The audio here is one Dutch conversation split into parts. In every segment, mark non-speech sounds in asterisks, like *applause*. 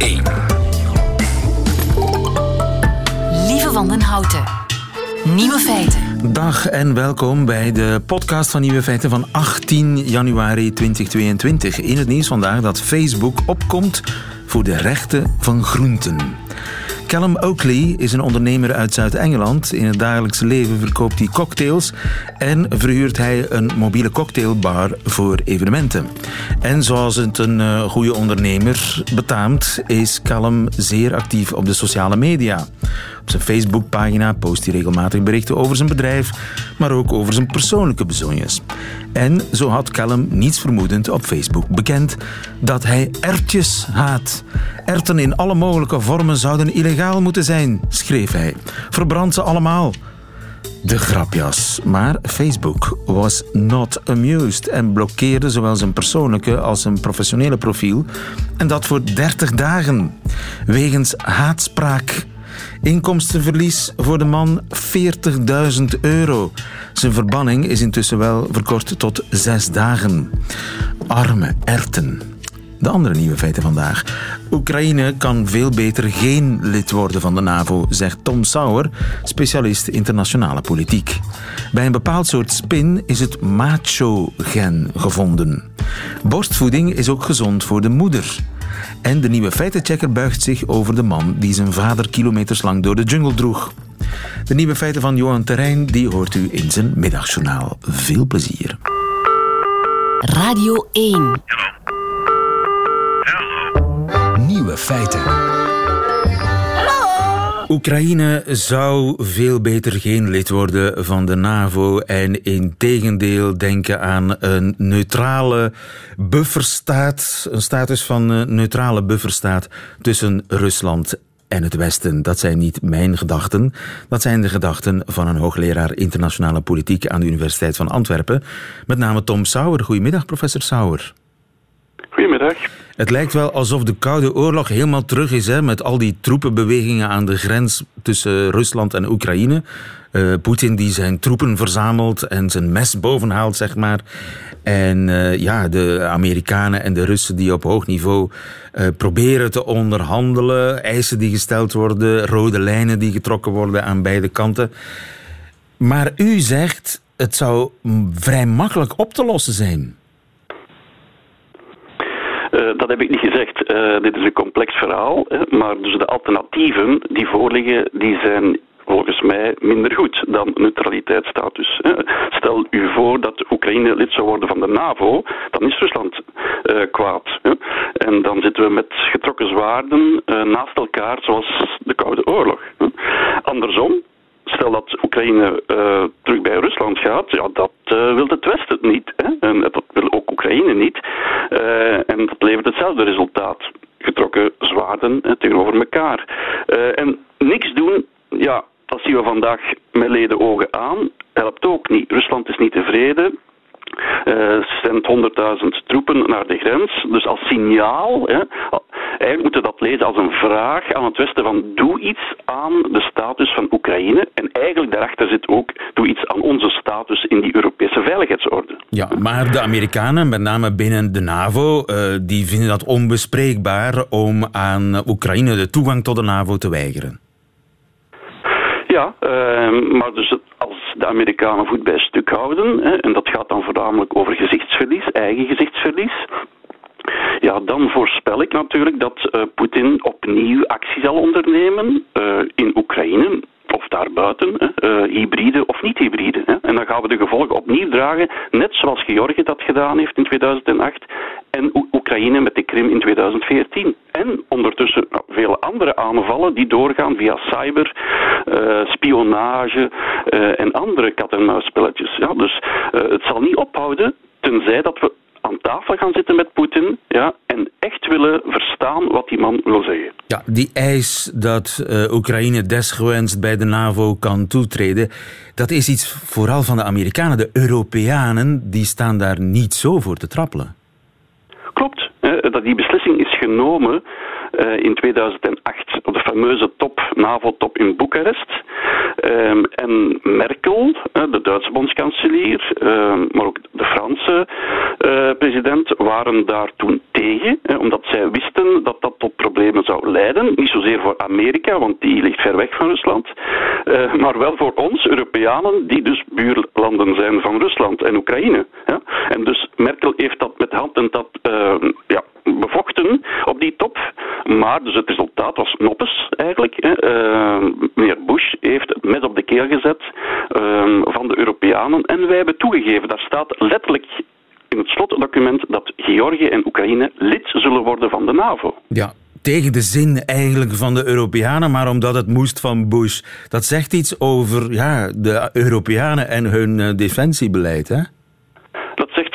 1. Lieve Wandenhouten. Nieuwe feiten. Dag en welkom bij de podcast van Nieuwe Feiten van 18 januari 2022. In het nieuws vandaag dat Facebook opkomt voor de rechten van groenten. Callum Oakley is een ondernemer uit Zuid-Engeland. In het dagelijkse leven verkoopt hij cocktails en verhuurt hij een mobiele cocktailbar voor evenementen. En zoals het een uh, goede ondernemer betaamt, is Callum zeer actief op de sociale media. Zijn Facebookpagina post hij regelmatig berichten over zijn bedrijf, maar ook over zijn persoonlijke bezonjes. En zo had Callum niets vermoedend op Facebook bekend dat hij ertjes haat. Erten in alle mogelijke vormen zouden illegaal moeten zijn, schreef hij. Verbrand ze allemaal. De grapjas. Maar Facebook was not amused en blokkeerde zowel zijn persoonlijke als zijn professionele profiel. En dat voor 30 dagen. Wegens haatspraak. Inkomstenverlies voor de man 40.000 euro. Zijn verbanning is intussen wel verkort tot zes dagen. Arme erten. De andere nieuwe feiten vandaag. Oekraïne kan veel beter geen lid worden van de NAVO, zegt Tom Sauer, specialist internationale politiek. Bij een bepaald soort spin is het macho-gen gevonden. Borstvoeding is ook gezond voor de moeder. En de nieuwe feitenchecker buigt zich over de man die zijn vader kilometers lang door de jungle droeg. De nieuwe feiten van Johan Terrein die hoort u in zijn middagjournaal. Veel plezier. Radio 1. Nieuwe feiten. Oekraïne zou veel beter geen lid worden van de NAVO en in tegendeel denken aan een neutrale bufferstaat, een status van een neutrale bufferstaat tussen Rusland en het Westen. Dat zijn niet mijn gedachten. Dat zijn de gedachten van een hoogleraar internationale politiek aan de Universiteit van Antwerpen. Met name Tom Sauer. Goedemiddag, professor Sauer. Goedemiddag. Het lijkt wel alsof de Koude Oorlog helemaal terug is, hè, met al die troepenbewegingen aan de grens tussen Rusland en Oekraïne. Uh, Poetin die zijn troepen verzamelt en zijn mes bovenhaalt, zeg maar. En uh, ja, de Amerikanen en de Russen die op hoog niveau uh, proberen te onderhandelen. Eisen die gesteld worden, rode lijnen die getrokken worden aan beide kanten. Maar u zegt, het zou vrij makkelijk op te lossen zijn. Uh, dat heb ik niet gezegd. Uh, dit is een complex verhaal. Maar dus de alternatieven die voorliggen, die zijn volgens mij minder goed dan neutraliteitsstatus. Stel u voor dat Oekraïne lid zou worden van de NAVO, dan is Rusland uh, kwaad. En dan zitten we met getrokken zwaarden naast elkaar, zoals de Koude Oorlog. Andersom, stel dat Oekraïne terug bij Rusland gaat, ja, dat wil het Westen niet. Hè? En dat wil ook Oekraïne niet. Uh, en dat levert hetzelfde resultaat. Getrokken zwaarden tegenover elkaar. en niks doen, ja, dat zien we vandaag met leden ogen aan. Helpt ook niet. Rusland is niet tevreden. Uh, zendt 100.000 troepen naar de grens. Dus als signaal, hè, eigenlijk moeten we dat lezen als een vraag aan het Westen van doe iets aan de status van Oekraïne. En eigenlijk daarachter zit ook doe iets aan onze status in die Europese veiligheidsorde. Ja, maar de Amerikanen, met name binnen de NAVO, uh, die vinden dat onbespreekbaar om aan Oekraïne de toegang tot de NAVO te weigeren. Ja, uh, maar dus als de Amerikanen voet bij stuk houden, hè, en dat gaat dan voornamelijk over gezichtsverlies, eigen gezichtsverlies, ja, dan voorspel ik natuurlijk dat uh, Poetin opnieuw actie zal ondernemen uh, in Oekraïne daarbuiten, uh, hybride of niet hybride. Hè. En dan gaan we de gevolgen opnieuw dragen, net zoals Georgië dat gedaan heeft in 2008 en Oekraïne met de Krim in 2014. En ondertussen nou, vele andere aanvallen die doorgaan via cyber, uh, spionage uh, en andere kat-en-muisspelletjes. Ja, dus het zal niet ophouden tenzij dat we aan tafel gaan zitten met Poetin ja, en echt willen verstaan wat die man wil zeggen. Ja, die eis dat uh, Oekraïne desgewenst bij de NAVO kan toetreden, dat is iets vooral van de Amerikanen. De Europeanen die staan daar niet zo voor te trappelen. Klopt. Hè, dat die beslissing is genomen in 2008 op de fameuze top, NAVO-top in Boekarest. Ehm, en Merkel, de Duitse bondskanselier, ehm, maar ook de Franse president, waren daar toen tegen, omdat zij wisten dat dat tot problemen zou leiden. Niet zozeer voor Amerika, want die ligt ver weg van Rusland, maar wel voor ons, Europeanen, die dus buurlanden zijn van Rusland en Oekraïne. En dus Merkel heeft dat met hand en dat uh, ja, bevochten op die top. Maar dus het resultaat was noppes eigenlijk. Hè. Uh, meneer Bush heeft het mes op de keel gezet uh, van de Europeanen. En wij hebben toegegeven, daar staat letterlijk in het slotdocument dat Georgië en Oekraïne lid zullen worden van de NAVO. Ja, tegen de zin eigenlijk van de Europeanen, maar omdat het moest van Bush. Dat zegt iets over ja, de Europeanen en hun eh, defensiebeleid, hè?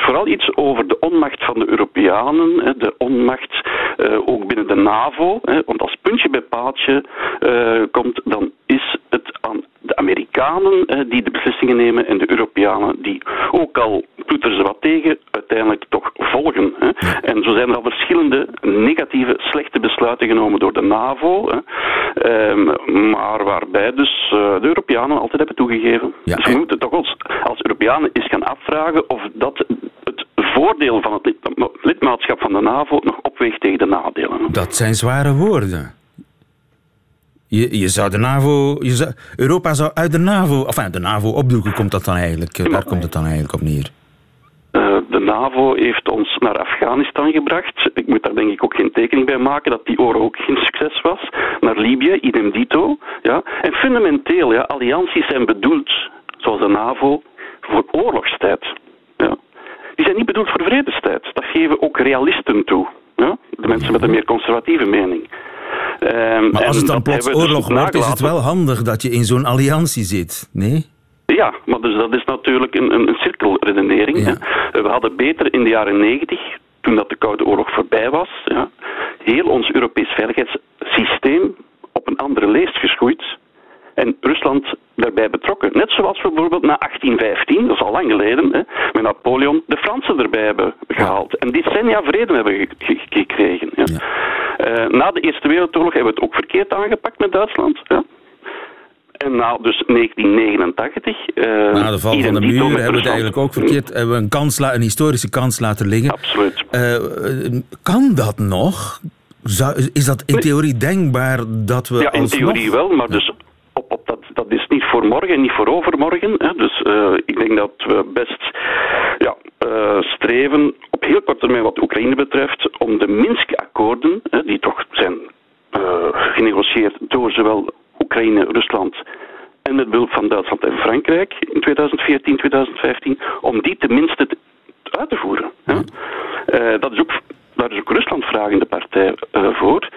Vooral iets over de onmacht van de Europeanen, de onmacht uh, ook binnen de NAVO. Want als puntje bij paaltje uh, komt, dan is het aan de Amerikanen die de beslissingen nemen en de Europeanen die, ook al doet er ze wat tegen, uiteindelijk toch volgen. Hè. En zo zijn er al verschillende negatieve, slechte besluiten genomen door de NAVO, hè. Um, maar waarbij dus uh, de Europeanen altijd hebben toegegeven. Ja, dus we moeten toch als, als Europeanen eens gaan afvragen of dat het voordeel van het lidmaatschap van de NAVO nog opweegt tegen de nadelen. Dat zijn zware woorden. Je, je zou de NAVO, je zou, Europa zou uit de NAVO, of enfin, de NAVO opdoeken, komt dat dan eigenlijk, daar komt het dan eigenlijk op neer. Uh, de NAVO heeft ons naar Afghanistan gebracht. Ik moet daar denk ik ook geen tekening bij maken dat die oorlog ook geen succes was. Naar Libië, idem dito. Ja. En fundamenteel, ja, allianties zijn bedoeld, zoals de NAVO, voor oorlogstijd. Ja. Die zijn niet bedoeld voor vredestijd. Dat geven ook realisten toe. Ja. De mensen met een meer conservatieve mening. Um, maar als het dan plots dus oorlog wordt, is het wel handig dat je in zo'n alliantie zit, nee? Ja, maar dus dat is natuurlijk een, een, een cirkelredenering. Ja. We hadden beter in de jaren negentig, toen dat de Koude Oorlog voorbij was, ja, heel ons Europees veiligheidssysteem op een andere leest geschoeid. En Rusland daarbij betrokken. Net zoals we bijvoorbeeld na 1815, dat is al lang geleden, hè, met Napoleon de Fransen erbij hebben gehaald. En decennia vrede hebben gekregen. Uh, na de Eerste Wereldoorlog hebben we het ook verkeerd aangepakt met Duitsland. Ja. En na dus 1989... Uh, eh, na de val van de muur hebben we het eigenlijk ook verkeerd... hebben we een, kans een historische kans laten liggen. Absoluut. Uh, kan dat nog? Zou, is dat in theorie denkbaar dat we Ja, in theorie wel, maar dus op, op dat, dat is niet voor morgen en niet voor overmorgen. Hè. Dus uh, ik denk dat we best ja, uh, streven op heel korte termijn wat Oekraïne betreft om de Minsk-akkoorden, die toch zijn uh, genegocieerd door zowel Oekraïne, Rusland en met behulp van Duitsland en Frankrijk in 2014, 2015, om die tenminste uit te voeren. Uh, dat is ook daar is ook Rusland vragende partij uh, voor.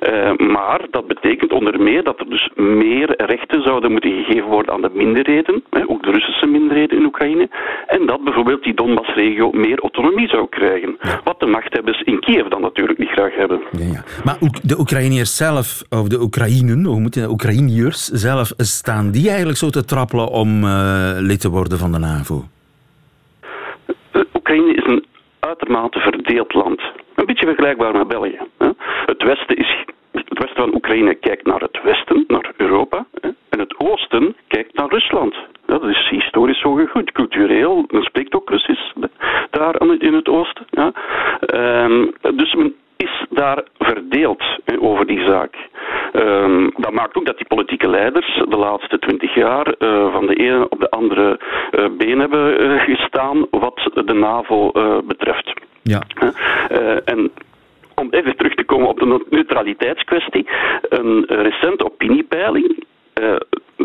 Uh, maar dat betekent onder meer dat er dus meer rechten zouden moeten gegeven worden aan de minderheden, hè, ook de Russische minderheden in Oekraïne. En dat bijvoorbeeld die Donbass-regio meer autonomie zou krijgen. Wat de machthebbers in Kiev dan natuurlijk niet graag hebben. Ja, ja. Maar de Oekraïners zelf, of de Oekraïnen, hoe moet je Oekraïniërs zelf, staan die eigenlijk zo te trappelen om uh, lid te worden van de NAVO? Oekraïne is een uitermate verdeeld land. Een beetje vergelijkbaar met België. Het westen is het westen van Oekraïne kijkt naar het westen, naar Europa. En het oosten kijkt naar Rusland. dat is historisch zo goed, cultureel. Men spreekt ook Russisch daar in het oosten. Ehm, dus is daar verdeeld over die zaak. Um, dat maakt ook dat die politieke leiders de laatste twintig jaar uh, van de ene op de andere uh, been hebben uh, gestaan wat de NAVO betreft. Ja. en om even terug te komen op de neutraliteitskwestie, een recente opiniepeiling,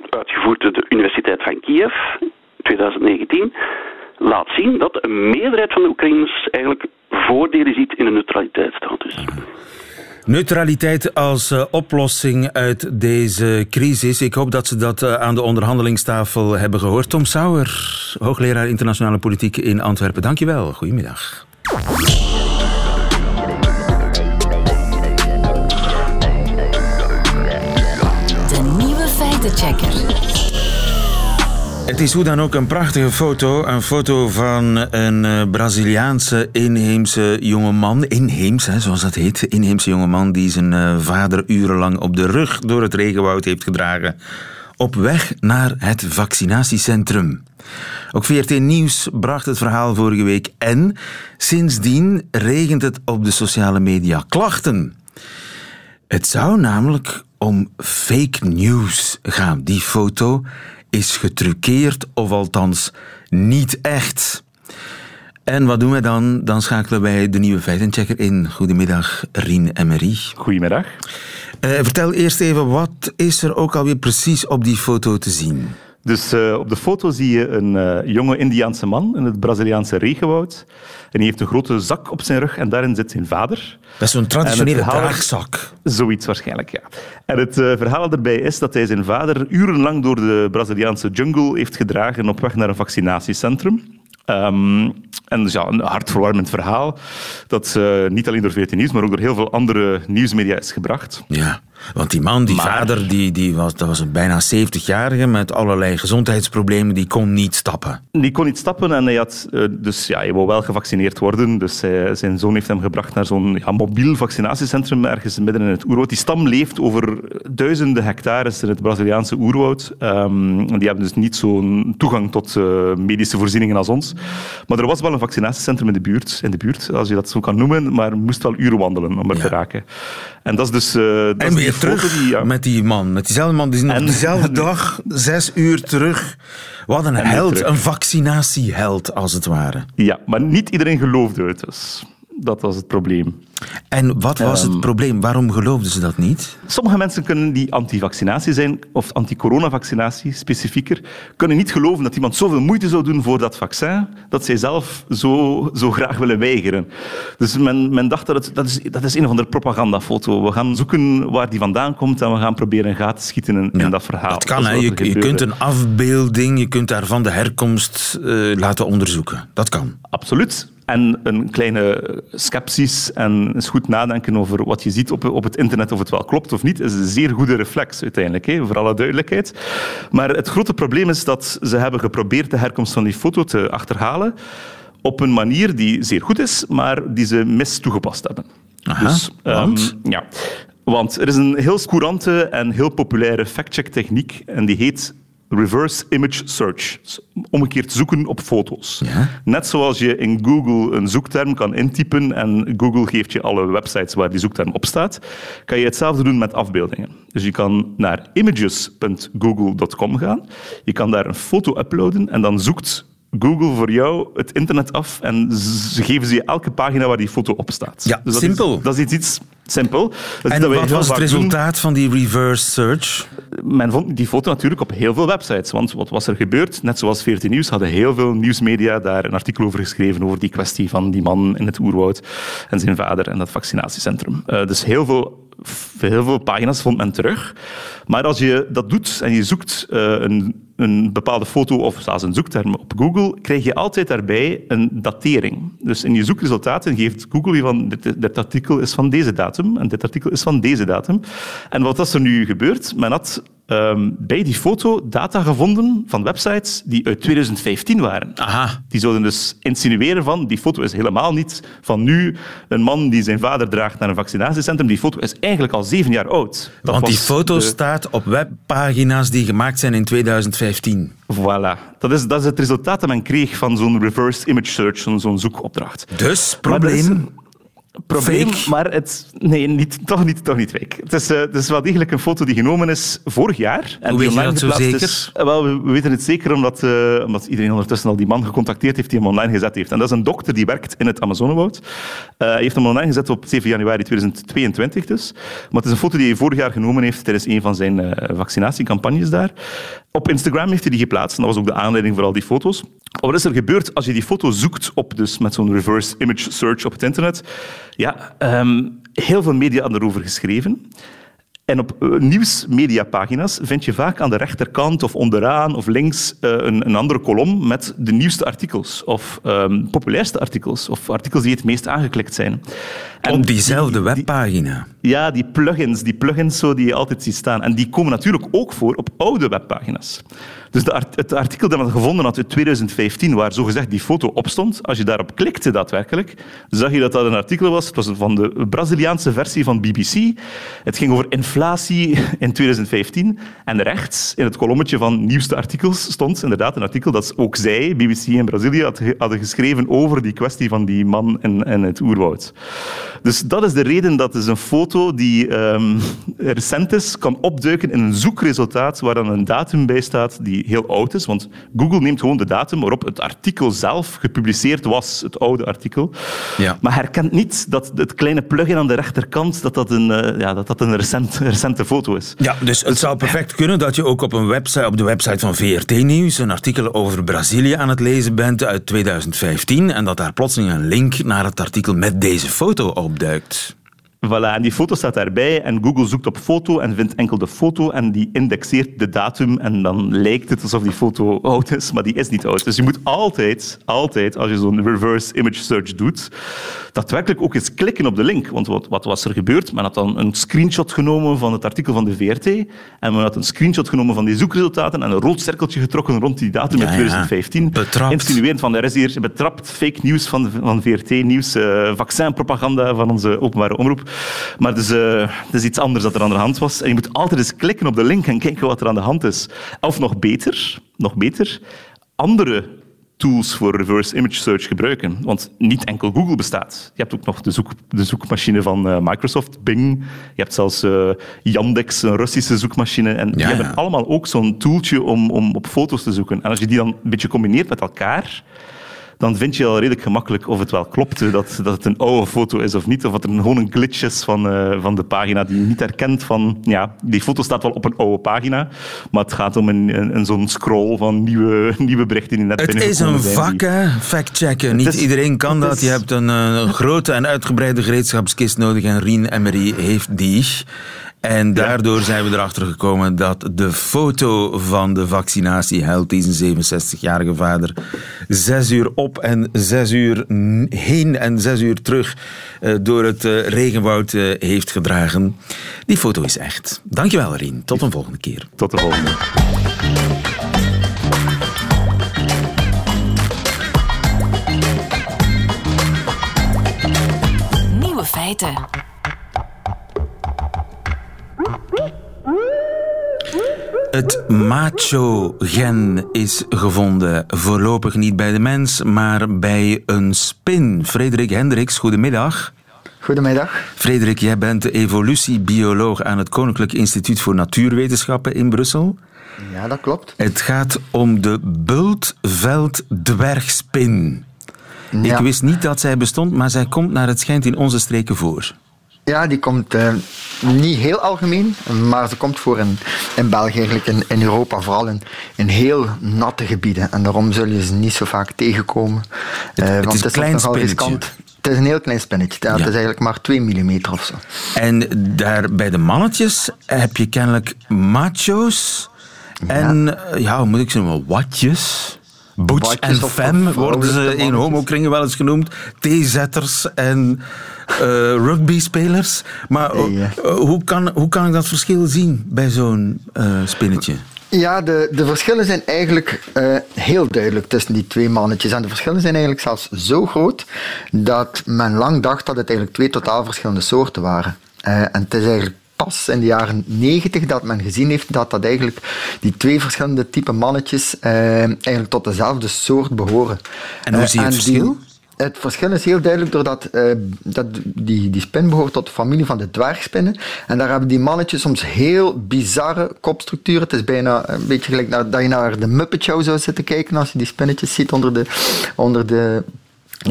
uitgevoerd door de Universiteit van Kiev, 2019, laat zien dat een meerderheid van de Oekraïners eigenlijk voordelen ziet in een neutraliteitsstatus. Neutraliteit als uh, oplossing uit deze crisis. Ik hoop dat ze dat uh, aan de onderhandelingstafel hebben gehoord. Tom Sauer, hoogleraar internationale politiek in Antwerpen. Dankjewel. Goedemiddag. De nieuwe feitenchecker. Het is hoe dan ook een prachtige foto. Een foto van een eh, Braziliaanse inheemse jongeman. Inheems, hè, zoals dat heet. Inheemse jongeman die zijn eh, vader urenlang op de rug door het regenwoud heeft gedragen. Op weg naar het vaccinatiecentrum. Ook VRT Nieuws bracht het verhaal vorige week. En sindsdien regent het op de sociale media klachten. Het zou namelijk om fake news gaan. Die foto is getruckeerd, of althans niet echt. En wat doen we dan? Dan schakelen wij de nieuwe feitenchecker in. Goedemiddag, Rien Emery. Goedemiddag. Uh, vertel eerst even, wat is er ook alweer precies op die foto te zien? Dus uh, op de foto zie je een uh, jonge Indiaanse man in het Braziliaanse regenwoud. En die heeft een grote zak op zijn rug en daarin zit zijn vader. Dat is zo'n traditionele verhaal... draagzak. Zoiets waarschijnlijk, ja. En het uh, verhaal erbij is dat hij zijn vader urenlang door de Braziliaanse jungle heeft gedragen op weg naar een vaccinatiecentrum. Um, en dus ja, een hartverwarmend verhaal dat niet alleen door VT Nieuws, maar ook door heel veel andere nieuwsmedia is gebracht. Ja. Want die man, die vader, die, die was, dat was een bijna 70-jarige met allerlei gezondheidsproblemen, die kon niet stappen. Die kon niet stappen en hij had, uh, dus ja, hij wou wel gevaccineerd worden. Dus hij, zijn zoon heeft hem gebracht naar zo'n ja, mobiel vaccinatiecentrum ergens midden in het oerwoud. Die stam leeft over duizenden hectares in het Braziliaanse oerwoud. Um, die hebben dus niet zo'n toegang tot uh, medische voorzieningen als ons. Maar er was wel een vaccinatiecentrum in de buurt, in de buurt als je dat zo kan noemen, maar moest wel uren wandelen om er ja. te raken. En dat is dus... Uh, dat en weer terug die, ja. met die man, met diezelfde man, die is nog en, dezelfde dag, zes uur terug. Wat een held, een vaccinatieheld als het ware. Ja, maar niet iedereen geloofde het dus. Dat was het probleem. En wat was het ehm, probleem? Waarom geloofden ze dat niet? Sommige mensen kunnen die anti-vaccinatie zijn, of anti-coronavaccinatie specifieker, kunnen niet geloven dat iemand zoveel moeite zou doen voor dat vaccin, dat zij zelf zo, zo graag willen weigeren. Dus men, men dacht dat het, dat is, dat is een of andere propagandafoto. We gaan zoeken waar die vandaan komt en we gaan proberen een gaten schieten in, in dat verhaal. Dat kan, hè? Je, je, kunt een afbeelding, je kunt daarvan de herkomst uh, laten onderzoeken. Dat kan. Absoluut en een kleine sceptisch en eens goed nadenken over wat je ziet op, op het internet, of het wel klopt of niet, is een zeer goede reflex uiteindelijk, hè, voor alle duidelijkheid. Maar het grote probleem is dat ze hebben geprobeerd de herkomst van die foto te achterhalen op een manier die zeer goed is, maar die ze mis toegepast hebben. Aha, dus, want? Um, ja, want er is een heel courante en heel populaire fact-check techniek en die heet reverse image search. Omgekeerd zoeken op foto's. Ja? Net zoals je in Google een zoekterm kan intypen en Google geeft je alle websites waar die zoekterm op staat, kan je hetzelfde doen met afbeeldingen. Dus je kan naar images.google.com gaan, je kan daar een foto uploaden en dan zoekt Google voor jou het internet af en ze geven ze je elke pagina waar die foto op staat. Ja, dus dat simpel. Is, dat is iets simpel. Dat en wat was het resultaat doen. van die reverse search? Men vond die foto natuurlijk op heel veel websites. Want wat was er gebeurd? Net zoals 14 Nieuws hadden heel veel nieuwsmedia daar een artikel over geschreven over die kwestie van die man in het oerwoud en zijn vader en dat vaccinatiecentrum. Uh, dus heel veel heel veel pagina's vond men terug. Maar als je dat doet en je zoekt uh, een, een, bepaalde foto of zelfs een zoekterm op Google, krijg je altijd daarbij een datering. Dus in je zoekresultaten geeft Google je van dit, artikel is van deze datum en dit artikel is van deze datum. En wat is er nu gebeurd? Men had um, bij die foto data gevonden van websites die uit 2015 waren. Aha. Die zouden dus insinueren van die foto is helemaal niet van nu een man die zijn vader draagt naar een vaccinatiecentrum. Die foto is eigenlijk al zeven jaar oud. Dat Want die foto de... staat op webpagina's die gemaakt zijn in 2015. Voilà. Dat is, dat is het resultaat dat men kreeg van zo'n reverse image search, zo'n zoekopdracht. Dus, probleem probleem, fake. maar het... Nee, niet, toch, niet, toch niet fake. Het is, uh, het is wel degelijk een foto die genomen is vorig jaar. En Hoe weet je dat zo zeker? Is, wel, we, we, weten het zeker omdat, uh, omdat iedereen ondertussen al die man gecontacteerd heeft die hem online gezet heeft. En dat is een dokter die werkt in het Amazonewoud. Hij heeft hem online gezet op 7 januari 2022 dus. Maar het is een foto die hij vorig jaar genomen heeft tijdens een van zijn vaccinatiecampagnes daar. Op Instagram heeft hij die geplaatst. En dat was ook de aanleiding voor al die foto's. Wat is er gebeurd als je die foto zoekt op, dus met zo'n reverse image search op het internet? Ja, um, heel veel media hadden erover geschreven. En op uh, nieuwsmediapagina's vind je vaak aan de rechterkant of onderaan of links uh, een, een, andere kolom met de nieuwste artikels of um, populairste artikels of artikels die het meest aangeklikt zijn. Op diezelfde webpagina. Ja, die plugins, die plugins zo die je altijd ziet staan. En die komen natuurlijk ook voor op oude webpagina's. Dus de art, het artikel dat men gevonden had in 2015, waar zogezegd die foto op stond, als je daarop klikte daadwerkelijk, zag je dat dat een artikel was. Het was van de Braziliaanse versie van BBC. Het ging over inflatie in 2015. En rechts, in het kolommetje van nieuwste artikels, stond inderdaad een artikel dat ook zij, BBC in Brazilië, hadden geschreven over die kwestie van die man in, in het oerwoud. Dus dat is de reden dat dus een foto die um, recent is, kan opduiken in een zoekresultaat waar dan een datum bij staat die heel oud is. Want Google neemt gewoon de datum waarop het artikel zelf gepubliceerd was, het oude artikel. Ja. Maar herkent niet dat het kleine plugin aan de rechterkant dat dat een, uh, ja, dat dat een recent, *laughs* foto is. Ja, dus het zou perfect kunnen dat je ook op, een website, op de website van VRT Nieuws een artikel over Brazilië aan het lezen bent uit 2015 en dat daar plotseling een link naar het artikel met deze foto opduikt. Voilà, en die foto staat daarbij en Google zoekt op foto en vindt enkel de foto en die indexeert de datum en dan lijkt het alsof die foto oud is, maar die is niet oud. Dus je moet altijd, altijd, als je zo'n reverse image search doet, daadwerkelijk ook eens klikken op de link. Want wat, wat was er gebeurd? Men had dan een screenshot genomen van het artikel van de VRT en men had een screenshot genomen van die zoekresultaten en een rood cirkeltje getrokken rond die datum in 2015. Betrapt. Insinuerend van, er is hier betrapt fake news van, van VRT-nieuws, uh, eh, vaccinpropaganda van onze openbare omroep. Maar dus, uh, het is iets anders dat er aan de hand was. En je moet altijd eens klikken op de link en kijken wat er aan de hand is. Of nog beter, nog beter andere tools voor reverse image search gebruiken. Want niet enkel Google bestaat. Je hebt ook nog de, zoek, de zoekmachine van uh, Microsoft, Bing. Je hebt zelfs uh, Yandex, een Russische zoekmachine. En die hebben allemaal ook zo'n tooltje om, om op foto's te zoeken. En als je die dan een beetje combineert met elkaar, dan vind je al redelijk gemakkelijk of het wel klopt dat, dat het een oude foto is of niet. Of dat er gewoon een glitch is van, uh, van de pagina die je niet herkent van... Ja, die foto staat wel op een oude pagina, maar het gaat om een, een, een zo'n scroll van nieuwe, *laughs* nieuwe berichten die net Het is een vak, hè? Fact-checken. Niet iedereen kan dat. Je hebt een, een grote en uitgebreide gereedschapskist nodig en Rien Emery heeft die. En daardoor zijn we erachter gekomen dat de foto van de vaccinatieheld, die zijn 67-jarige vader, zes uur op en zes uur heen en zes uur terug eh, door het eh, regenwoud eh, heeft gedragen. Die foto is echt. Dankjewel, Rien. Tot een volgende keer. Tot de volgende. Nieuwe feiten. Het macho-gen is gevonden. Voorlopig niet bij de mens, maar bij een spin. Frederik Hendricks, goedemiddag. Goedemiddag. Frederik, jij bent evolutiebioloog aan het Koninklijk Instituut voor Natuurwetenschappen in Brussel. Ja, dat klopt. Het gaat om de bultveld-dwergspin. Ik wist niet dat zij bestond, maar zij komt naar het schijnt in onze streken voor. Ja, die komt uh, niet heel algemeen, maar ze komt voor in, in België, eigenlijk in, in Europa, vooral in, in heel natte gebieden. En daarom zul je ze niet zo vaak tegenkomen. Het, uh, want is het is nogal riskant. Het is een heel klein spinnetje. Ja, Het is eigenlijk maar 2 mm of zo. En daar bij de mannetjes heb je kennelijk macho's. En ja, hoe moet ik zeggen, watjes. Butch en femme worden ze in homokringen wel eens genoemd. Theezetters en uh, rugby-spelers. Maar uh, hoe, kan, hoe kan ik dat verschil zien bij zo'n uh, spinnetje? Ja, de, de verschillen zijn eigenlijk uh, heel duidelijk tussen die twee mannetjes. En de verschillen zijn eigenlijk zelfs zo groot dat men lang dacht dat het eigenlijk twee totaal verschillende soorten waren. Uh, en het is eigenlijk pas in de jaren 90 dat men gezien heeft dat dat eigenlijk die twee verschillende type mannetjes uh, eigenlijk tot dezelfde soort behoren. En hoe zie je het verschil? Het verschil is heel duidelijk doordat uh, dat die, die spin behoort tot de familie van de dwergspinnen. En daar hebben die mannetjes soms heel bizarre kopstructuren. Het is bijna een beetje gelijk dat je naar de Muppet Show zou zitten kijken als je die spinnetjes ziet onder de, onder de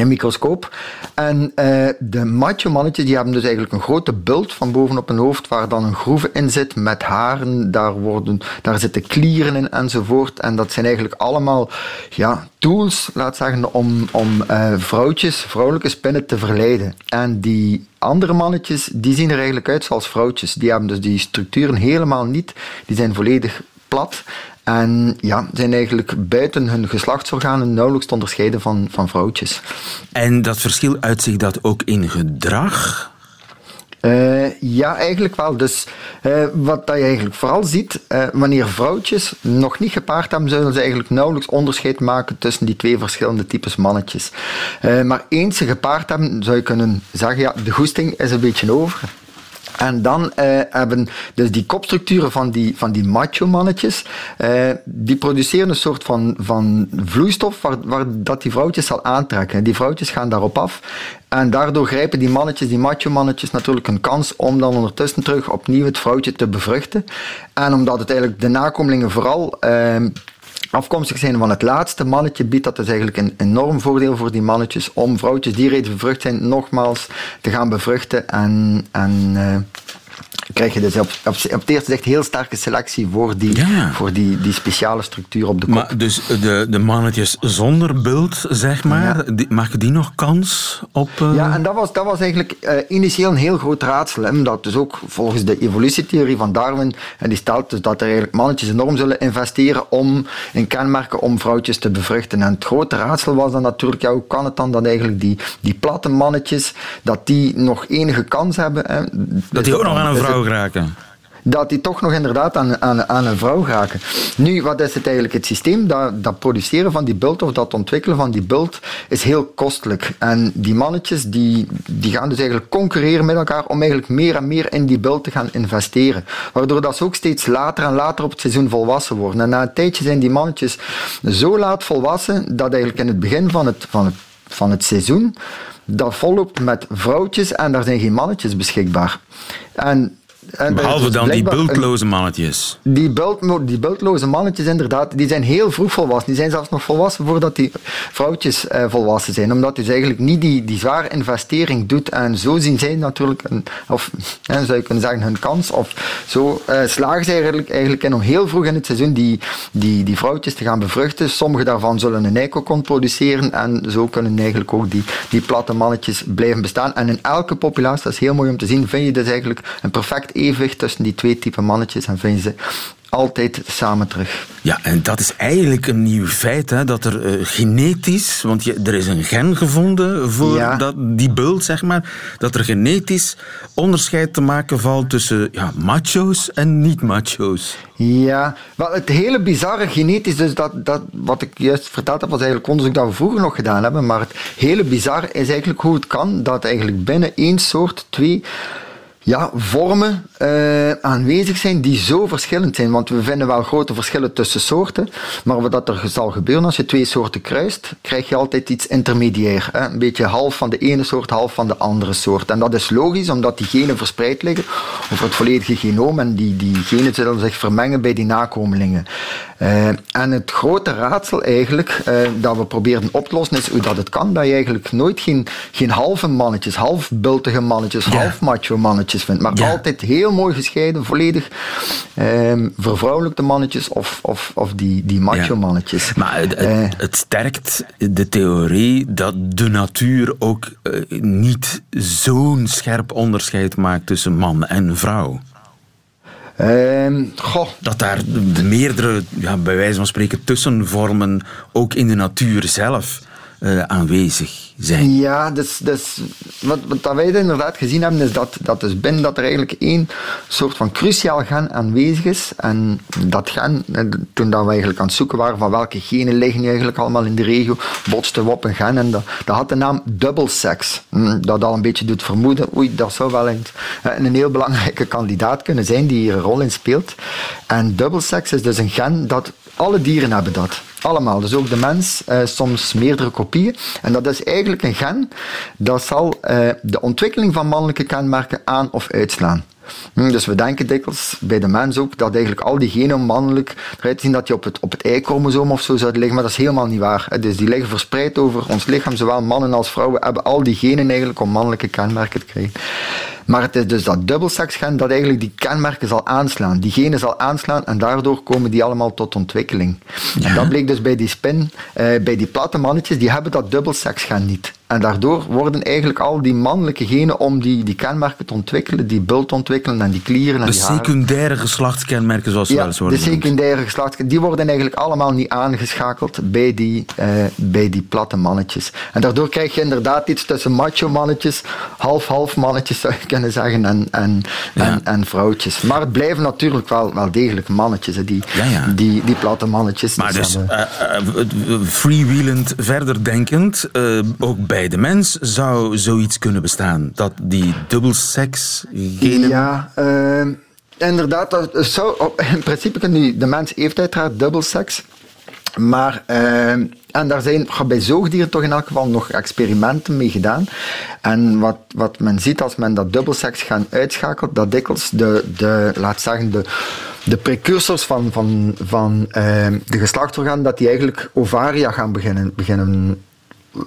een microscoop. En uh, de macho mannetjes die hebben dus eigenlijk een grote bult van bovenop hun hoofd waar dan een groeve in zit met haren. Daar, worden, daar zitten klieren in enzovoort. En dat zijn eigenlijk allemaal ja, tools, laat zeggen, om, om uh, vrouwtjes, vrouwelijke spinnen te verleiden. En die andere mannetjes, die zien er eigenlijk uit zoals vrouwtjes. Die hebben dus die structuren helemaal niet. Die zijn volledig plat. En ja, zijn eigenlijk buiten hun geslachtsorganen nauwelijks te onderscheiden van, van vrouwtjes. En dat verschil uitzicht dat ook in gedrag? Uh, ja, eigenlijk wel. Dus uh, wat dat je eigenlijk vooral ziet, uh, wanneer vrouwtjes nog niet gepaard hebben, zullen ze eigenlijk nauwelijks onderscheid maken tussen die twee verschillende types mannetjes. maar eens ze gepaard hebben, zou je kunnen zeggen, ja, de goesting is een beetje over. En dan eh, hebben dus die kopstructuren van die, van die macho-mannetjes, eh, die produceren een soort van, van vloeistof waar, waar dat die vrouwtjes zal aantrekken. Die vrouwtjes gaan daarop af en daardoor grijpen die mannetjes, die macho-mannetjes, natuurlijk een kans om dan ondertussen terug opnieuw het vrouwtje te bevruchten. En omdat het eigenlijk de nakomelingen vooral eh, afkomstig zijn van het laatste mannetje, biedt dat dus eigenlijk een enorm voordeel voor die mannetjes om vrouwtjes die reeds bevrucht zijn, nogmaals te gaan bevruchten en, en uh, krijg je dus op, op, op het eerste echt heel sterke selectie voor die, voor die, die speciale structuur op de kop. Maar dus de, de mannetjes zonder bult, zeg maar, ja. die, maken die nog kans op... Uh... Ja, en dat was, dat was eigenlijk uh, initieel een heel groot raadsel. Hè, dat dus ook volgens de evolutietheorie van Darwin, en die stelt dus dat er eigenlijk mannetjes enorm zullen investeren om in kenmerken om vrouwtjes te bevruchten. En het grote raadsel was dan natuurlijk, ja, hoe kan het dan dat eigenlijk die, die platte mannetjes, dat die nog enige kans hebben... Hè, dat die ook nog aan een vrouw dat die toch nog inderdaad aan, aan, aan een vrouw raken. Nu, wat is het eigenlijk? Het systeem, dat, dat produceren van die bult of dat ontwikkelen van die bult is heel kostelijk. En die mannetjes die, die gaan dus eigenlijk concurreren met elkaar om eigenlijk meer en meer in die bult te gaan investeren. Waardoor dat ze ook steeds later en later op het seizoen volwassen worden. En na een tijdje zijn die mannetjes zo laat volwassen dat eigenlijk in het begin van het, van het, van het seizoen dat volop met vrouwtjes en daar zijn geen mannetjes beschikbaar. En Behalve dan die bultloze mannetjes. Die, bult, die bultloze mannetjes, inderdaad, die zijn heel vroeg volwassen. Die zijn zelfs nog volwassen voordat die vrouwtjes eh, volwassen zijn. Omdat dus eigenlijk niet die, die zware investering doet. En zo zien zij natuurlijk, een, of *laughs* zou je kunnen zeggen, hun kans. Of zo uh, slagen zij eigenlijk, eigenlijk in om heel vroeg in het seizoen die, die, die vrouwtjes te gaan bevruchten. Sommige daarvan zullen een eikokon produceren. En zo kunnen eigenlijk ook die, die platte mannetjes blijven bestaan. En in elke populatie, dat is heel mooi om te zien, vind je dus eigenlijk een perfect evenwicht tussen die twee typen mannetjes en vind je ze altijd samen terug. Ja, en dat is eigenlijk een nieuw feit, hè, dat er uh, genetisch, want je, er is een gen gevonden voor dat, die bult, zeg maar, dat er genetisch onderscheid te maken valt tussen ja, macho's en niet-macho's. Ja, wel, het hele bizarre genetisch, dus dat, dat, wat ik juist verteld heb, was eigenlijk onderzoek dat we vroeger nog gedaan hebben, maar het hele bizarre is eigenlijk hoe het kan dat eigenlijk binnen één soort twee ja, vormen uh, aanwezig zijn die zo verschillend zijn. Want we vinden wel grote verschillen tussen soorten. Maar wat er zal gebeuren als je twee soorten kruist, krijg je altijd iets intermediair. Hè? Een beetje half van de ene soort, half van de andere soort. En dat is logisch, omdat die genen verspreid liggen over het volledige genoom. En die, die genen zullen zich vermengen bij die nakomelingen. Uh, en het grote raadsel eigenlijk, uh, dat we proberen op te lossen, is hoe dat het kan dat je eigenlijk nooit geen, geen halve mannetjes, half bultige mannetjes, half macho mannetjes vindt. Maar altijd heel mooi gescheiden, volledig um, vervrouwelijkte mannetjes of, of, of die, die macho mannetjes. Maar het, uh, het, sterkt de theorie dat de natuur ook niet zo'n scherp onderscheid maakt tussen man en vrouw. Goh. Dat daar meerdere, ja, bij wijze van spreken, tussenvormen ook in de natuur zelf uh, aanwezig zijn. Ja, dus, dus wat, wat wij inderdaad gezien hebben, is dat, dat dus binnen dat er eigenlijk één soort van cruciaal gen aanwezig is. En dat gen, eh, toen dat we eigenlijk aan het zoeken waren van welke genen liggen nu eigenlijk allemaal in de regio, botsten we op een gen en dat, dat had de naam double sex. Hm, dat al een beetje doet vermoeden, oei, dat zou wel een, een heel belangrijke kandidaat kunnen zijn die hier een rol in speelt. En double sex is dus een gen dat alle dieren hebben dat. Allemaal. Dus ook de mens, uh, soms meerdere kopieën. En dat is eigenlijk een gen dat zal uh, de ontwikkeling van mannelijke kenmerken aan of uitslaan. Hm, dus we denken dikwijls bij de mens ook dat eigenlijk al die genen mannelijk eruit zien dat die op het, op het Y-chromosoom of zo zouden liggen, maar dat is helemaal niet waar. Dus die liggen verspreid over ons lichaam, zowel mannen als vrouwen hebben al die genen eigenlijk om mannelijke kenmerken te krijgen. Maar het is dus dat dubbelseksgen dat eigenlijk die kenmerken zal aanslaan. Die genen zal aanslaan en daardoor komen die allemaal tot ontwikkeling. En dat bleek dus bij die spin, eh, bij die platte mannetjes, die hebben dat dubbelseksgen niet. En daardoor worden eigenlijk al die mannelijke genen om die, die kenmerken te ontwikkelen, die bult ontwikkelen en die klieren en De die secundaire geslachtskenmerken, zoals ze wel Ja, eens de worden genoemd. secundaire geslacht, die worden eigenlijk allemaal niet aangeschakeld bij die, eh, bij die platte mannetjes. En daardoor krijg je inderdaad iets tussen macho mannetjes, half-half mannetjes zou je kunnen zeggen, en, en, Ja. en, en vrouwtjes. Maar het blijven natuurlijk wel, wel degelijk mannetjes, hè, die, Ja, ja. Die, die platte mannetjes. Maar dus eh, eh, freewheelend verder denkend, ook bij de mens zou zoiets kunnen bestaan. Dat die dubbelseks genen... Ja, eh, inderdaad. Dat zou, in principe kan de mens heeft uiteraard dubbelseks. Maar, eh, en daar zijn bij zoogdieren toch in elk geval nog experimenten mee gedaan. En wat, wat men ziet als men dat dubbelseks gaat uitschakelt, dat dikwijls de, de laat zeggen, de, de precursors van, van, van eh, de geslachtsorganen, dat die eigenlijk ovaria gaan beginnen, beginnen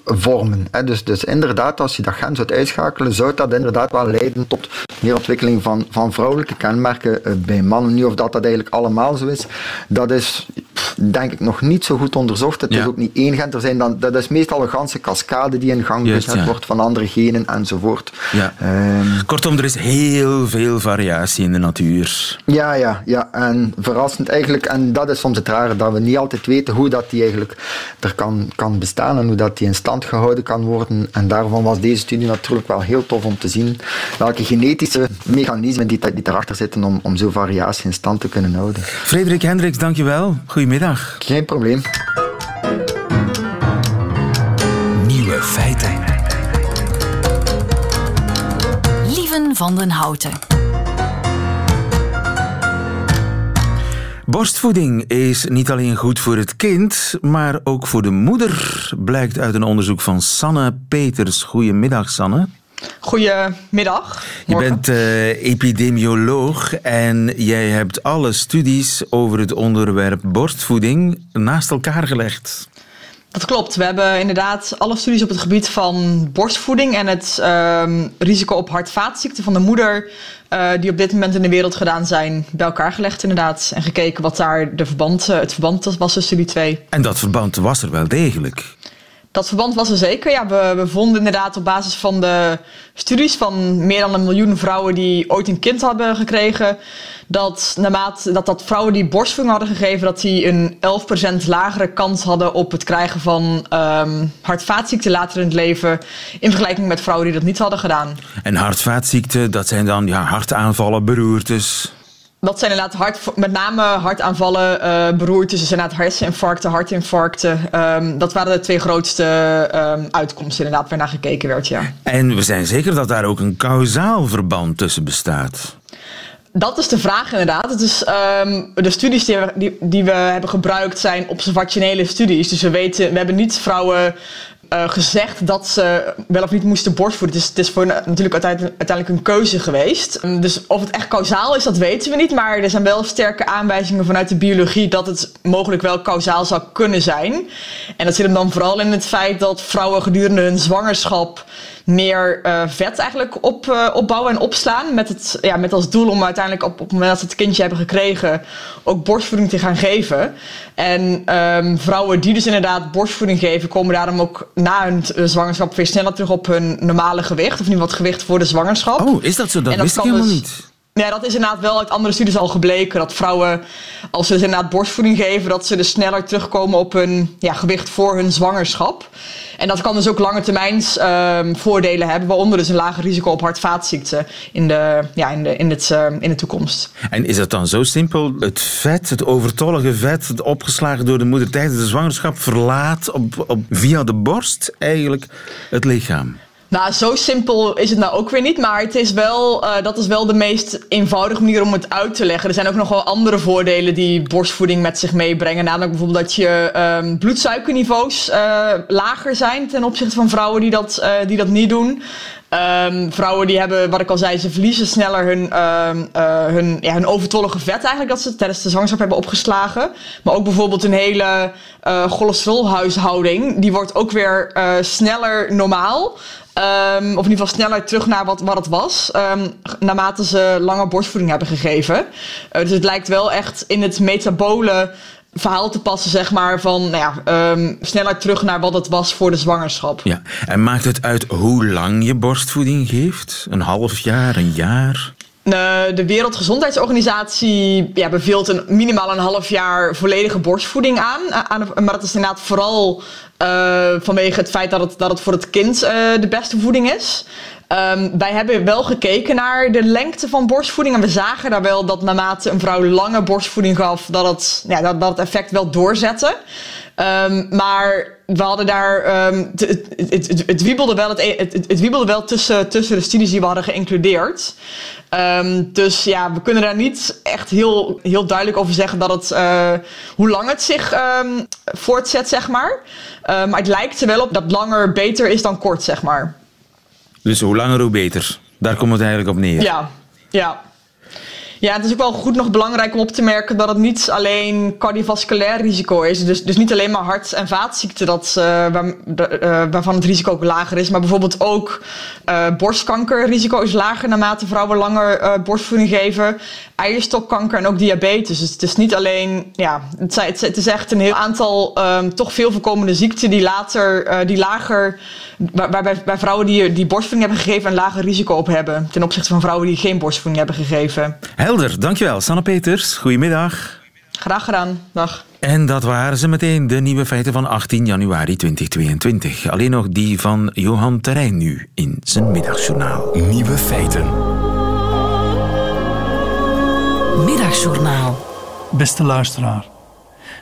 vormen. Hè. Dus, dus inderdaad, als je dat gen zou uitschakelen, zou dat inderdaad wel leiden tot meer ontwikkeling van, van vrouwelijke kenmerken eh, bij mannen. Nu, of dat dat eigenlijk allemaal zo is, dat is denk ik nog niet zo goed onderzocht. Het Ja. is ook niet één gen. Er zijn dan, dat is meestal een ganse cascade die in gang gezet ja. wordt van andere genen enzovoort. Ja. Ehm, Kortom, er is heel veel variatie in de natuur. Ja, ja, ja. En verrassend eigenlijk, en dat is soms het rare, dat we niet altijd weten hoe dat die eigenlijk er kan, kan bestaan en hoe dat die in stand gehouden kan worden. En daarvan was deze studie natuurlijk wel heel tof om te zien welke genetische mechanismen die, die erachter zitten om, om zo'n variatie in stand te kunnen houden. Frederik Hendricks, dankjewel. Goedemiddag. Geen probleem. Nieuwe feiten. Lieven van den Houten. Borstvoeding is niet alleen goed voor het kind, maar ook voor de moeder, blijkt uit een onderzoek van Sanne Peters. Goedemiddag, Sanne. Goedemiddag. Je bent eh, epidemioloog en jij hebt alle studies over het onderwerp borstvoeding naast elkaar gelegd. Dat klopt. We hebben inderdaad alle studies op het gebied van borstvoeding en het ehm, risico op hart-vaatziekten van de moeder, eh, die op dit moment in de wereld gedaan zijn, bij elkaar gelegd inderdaad. En gekeken wat daar de verband, eh, het verband was tussen studie 2. En dat verband was er wel degelijk. Dat verband was er zeker. Ja, we, we vonden inderdaad op basis van de studies van meer dan een miljoen vrouwen die ooit een kind hebben gekregen, dat naarmate dat, dat vrouwen die borstvoeding hadden gegeven, dat die een 11% lagere kans hadden op het krijgen van ehm hart-vaatziekten later in het leven, in vergelijking met vrouwen die dat niet hadden gedaan. En hartvaatziekten, dat zijn dan ja, hartaanvallen, beroertes. Dat zijn inderdaad hart, met name hartaanvallen, eh beroertes, dus inderdaad herseninfarcten, hartinfarcten. Ehm, dat waren de twee grootste ehm, uitkomsten inderdaad waar naar gekeken werd, ja. En we zijn zeker dat daar ook een kausaal verband tussen bestaat. Dat is de vraag inderdaad. Het is, ehm, de studies die we, die, die we hebben gebruikt zijn observationele studies. Dus we weten, we hebben niet vrouwen eh, gezegd dat ze wel of niet moesten borstvoeden. Is, het is voor natuurlijk uiteindelijk, een keuze geweest. Ehm, Dus of het echt kausaal is, dat weten we niet. Maar er zijn wel sterke aanwijzingen vanuit de biologie dat het mogelijk wel kausaal zou kunnen zijn. En dat zit hem dan vooral in het feit dat vrouwen gedurende hun zwangerschap meer eh, vet eigenlijk op, eh, opbouwen en opslaan. Met, het, ja, met als doel om uiteindelijk op, op het moment dat ze het kindje hebben gekregen ook borstvoeding te gaan geven. En ehm, vrouwen die dus inderdaad borstvoeding geven, komen daarom ook na hun eh, zwangerschap weer sneller terug op hun normale gewicht. Of in wat gewicht voor de zwangerschap. Oh, is dat zo? Dat wist ik helemaal dus- niet. Ja, dat is inderdaad wel uit andere studies al gebleken. Dat vrouwen, als ze dus inderdaad borstvoeding geven, dat ze dus sneller terugkomen op hun ja, gewicht voor hun zwangerschap. En dat kan dus ook lange termijns ehm, voordelen hebben, waaronder dus een lager risico op hart-vaatziekten in de, ja, in de, in het, ehm, in de toekomst. En is het dan zo simpel? Het vet, het overtollige vet, het opgeslagen door de moeder tijdens de zwangerschap, verlaat op, op, via de borst eigenlijk het lichaam? Nou, zo simpel is het nou ook weer niet. Maar het is wel, eh, dat is wel de meest eenvoudige manier om het uit te leggen. Er zijn ook nog wel andere voordelen die borstvoeding met zich meebrengen. Namelijk bijvoorbeeld dat je ehm, bloedsuikerniveaus eh, lager zijn ten opzichte van vrouwen die dat, eh, die dat niet doen. Ehm, vrouwen die hebben, wat ik al zei, ze verliezen sneller hun, ehm, eh, hun, ja, hun overtollige vet eigenlijk dat ze tijdens de zwangerschap hebben opgeslagen. Maar ook bijvoorbeeld een hele eh cholesterolhuishouding, die wordt ook weer eh, sneller normaal. Ehm, of in ieder geval sneller terug naar wat, wat het was. ehm, naarmate ze langer borstvoeding hebben gegeven. Dus het lijkt wel echt in het metabole verhaal te passen, zeg maar, van nou ja, ehm, sneller terug naar wat het was voor de zwangerschap. Ja, en maakt het uit hoe lang je borstvoeding geeft? Een half jaar, een jaar? De Wereldgezondheidsorganisatie ja, beveelt een, minimaal een half jaar volledige borstvoeding aan. maar dat is inderdaad vooral uh, vanwege het feit dat het, dat het voor het kind uh, de beste voeding is. Um, wij hebben wel gekeken naar de lengte van borstvoeding. En we zagen daar wel dat naarmate een vrouw lange borstvoeding gaf, dat het, ja, dat, dat effect wel doorzette. Um, maar we hadden daar. Um, het, het, wiebelde wel, het, wiebelde wel tussen, tussen de studies die we hadden geïncludeerd. Dus ja, we kunnen daar niet echt heel, heel duidelijk over zeggen dat het, uh, hoe lang het zich voortzet, zeg maar. Maar het lijkt er wel op dat langer beter is dan kort, zeg maar. Dus hoe langer, hoe beter. Daar komt het eigenlijk op neer. Ja, ja. Ja, het is ook wel goed nog belangrijk om op te merken dat het niet alleen cardiovasculair risico is. Dus, dus niet alleen maar hart- en vaatziekten dat, uh, waar, uh, waarvan het risico ook lager is. Maar bijvoorbeeld ook uh, borstkankerrisico is lager naarmate vrouwen langer borstvoeding geven. Eierstokkanker en ook diabetes. Dus het is niet alleen, ja, het, het is echt een heel aantal um, toch veel voorkomende ziekten die later, die lager, waarbij bij vrouwen die, die borstvoeding hebben gegeven een lager risico op hebben. Ten opzichte van vrouwen die geen borstvoeding hebben gegeven. Helder, dankjewel. Sanne Peters, goedemiddag. Graag gedaan, dag. En dat waren ze meteen, de nieuwe feiten van 18 januari 2022. Alleen nog die van Johan Terrein nu in zijn middagjournaal. Nieuwe feiten. Middagjournaal. Beste luisteraar.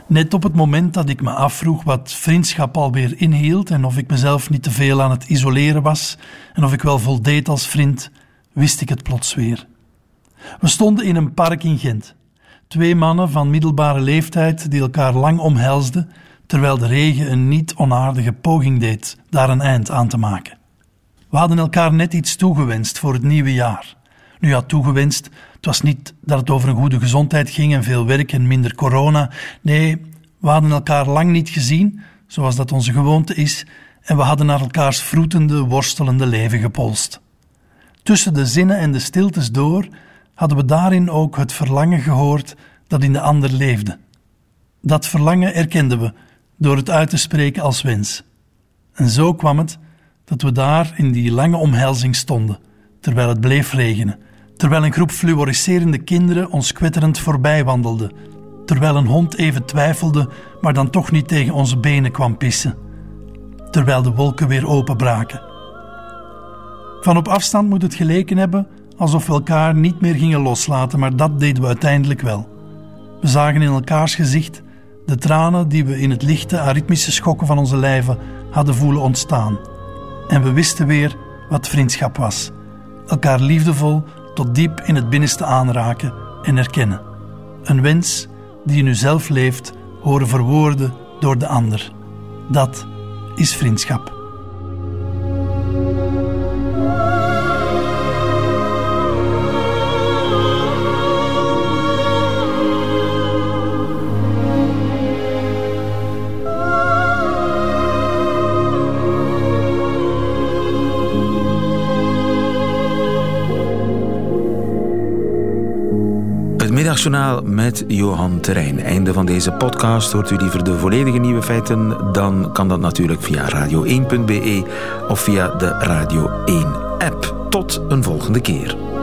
Net op het moment dat ik me afvroeg wat vriendschap alweer inhield en of ik mezelf niet te veel aan het isoleren was en of ik wel voldeed als vriend, wist ik het plots weer. We stonden in een park in Gent. Twee mannen van middelbare leeftijd die elkaar lang omhelsden, terwijl de regen een niet onaardige poging deed daar een eind aan te maken. We hadden elkaar net iets toegewenst voor het nieuwe jaar. Nu ja, toegewenst, het was niet dat het over een goede gezondheid ging en veel werk en minder corona. Nee, we hadden elkaar lang niet gezien, zoals dat onze gewoonte is, en we hadden naar elkaars vroetende, worstelende leven gepolst. Tussen de zinnen en de stiltes door hadden we daarin ook het verlangen gehoord dat in de ander leefde. Dat verlangen erkenden we door het uit te spreken als wens. En zo kwam het dat we daar in die lange omhelzing stonden, terwijl het bleef regenen, terwijl een groep fluoriserende kinderen ons kwetterend voorbij wandelde, terwijl een hond even twijfelde, maar dan toch niet tegen onze benen kwam pissen, terwijl de wolken weer openbraken. Van op afstand moet het geleken hebben alsof we elkaar niet meer gingen loslaten, maar dat deden we uiteindelijk wel. We zagen in elkaars gezicht de tranen die we in het lichte aritmische schokken van onze lijven hadden voelen ontstaan. En we wisten weer wat vriendschap was. Elkaar liefdevol tot diep in het binnenste aanraken en erkennen. Een wens die nu zelf leeft, horen verwoorden door de ander. Dat is vriendschap. Middagjournaal met Johan Terrein. Einde van deze podcast. Hoort u liever de volledige nieuwe feiten? Dan kan dat natuurlijk via radio1.be of via de Radio 1 app. Tot een volgende keer.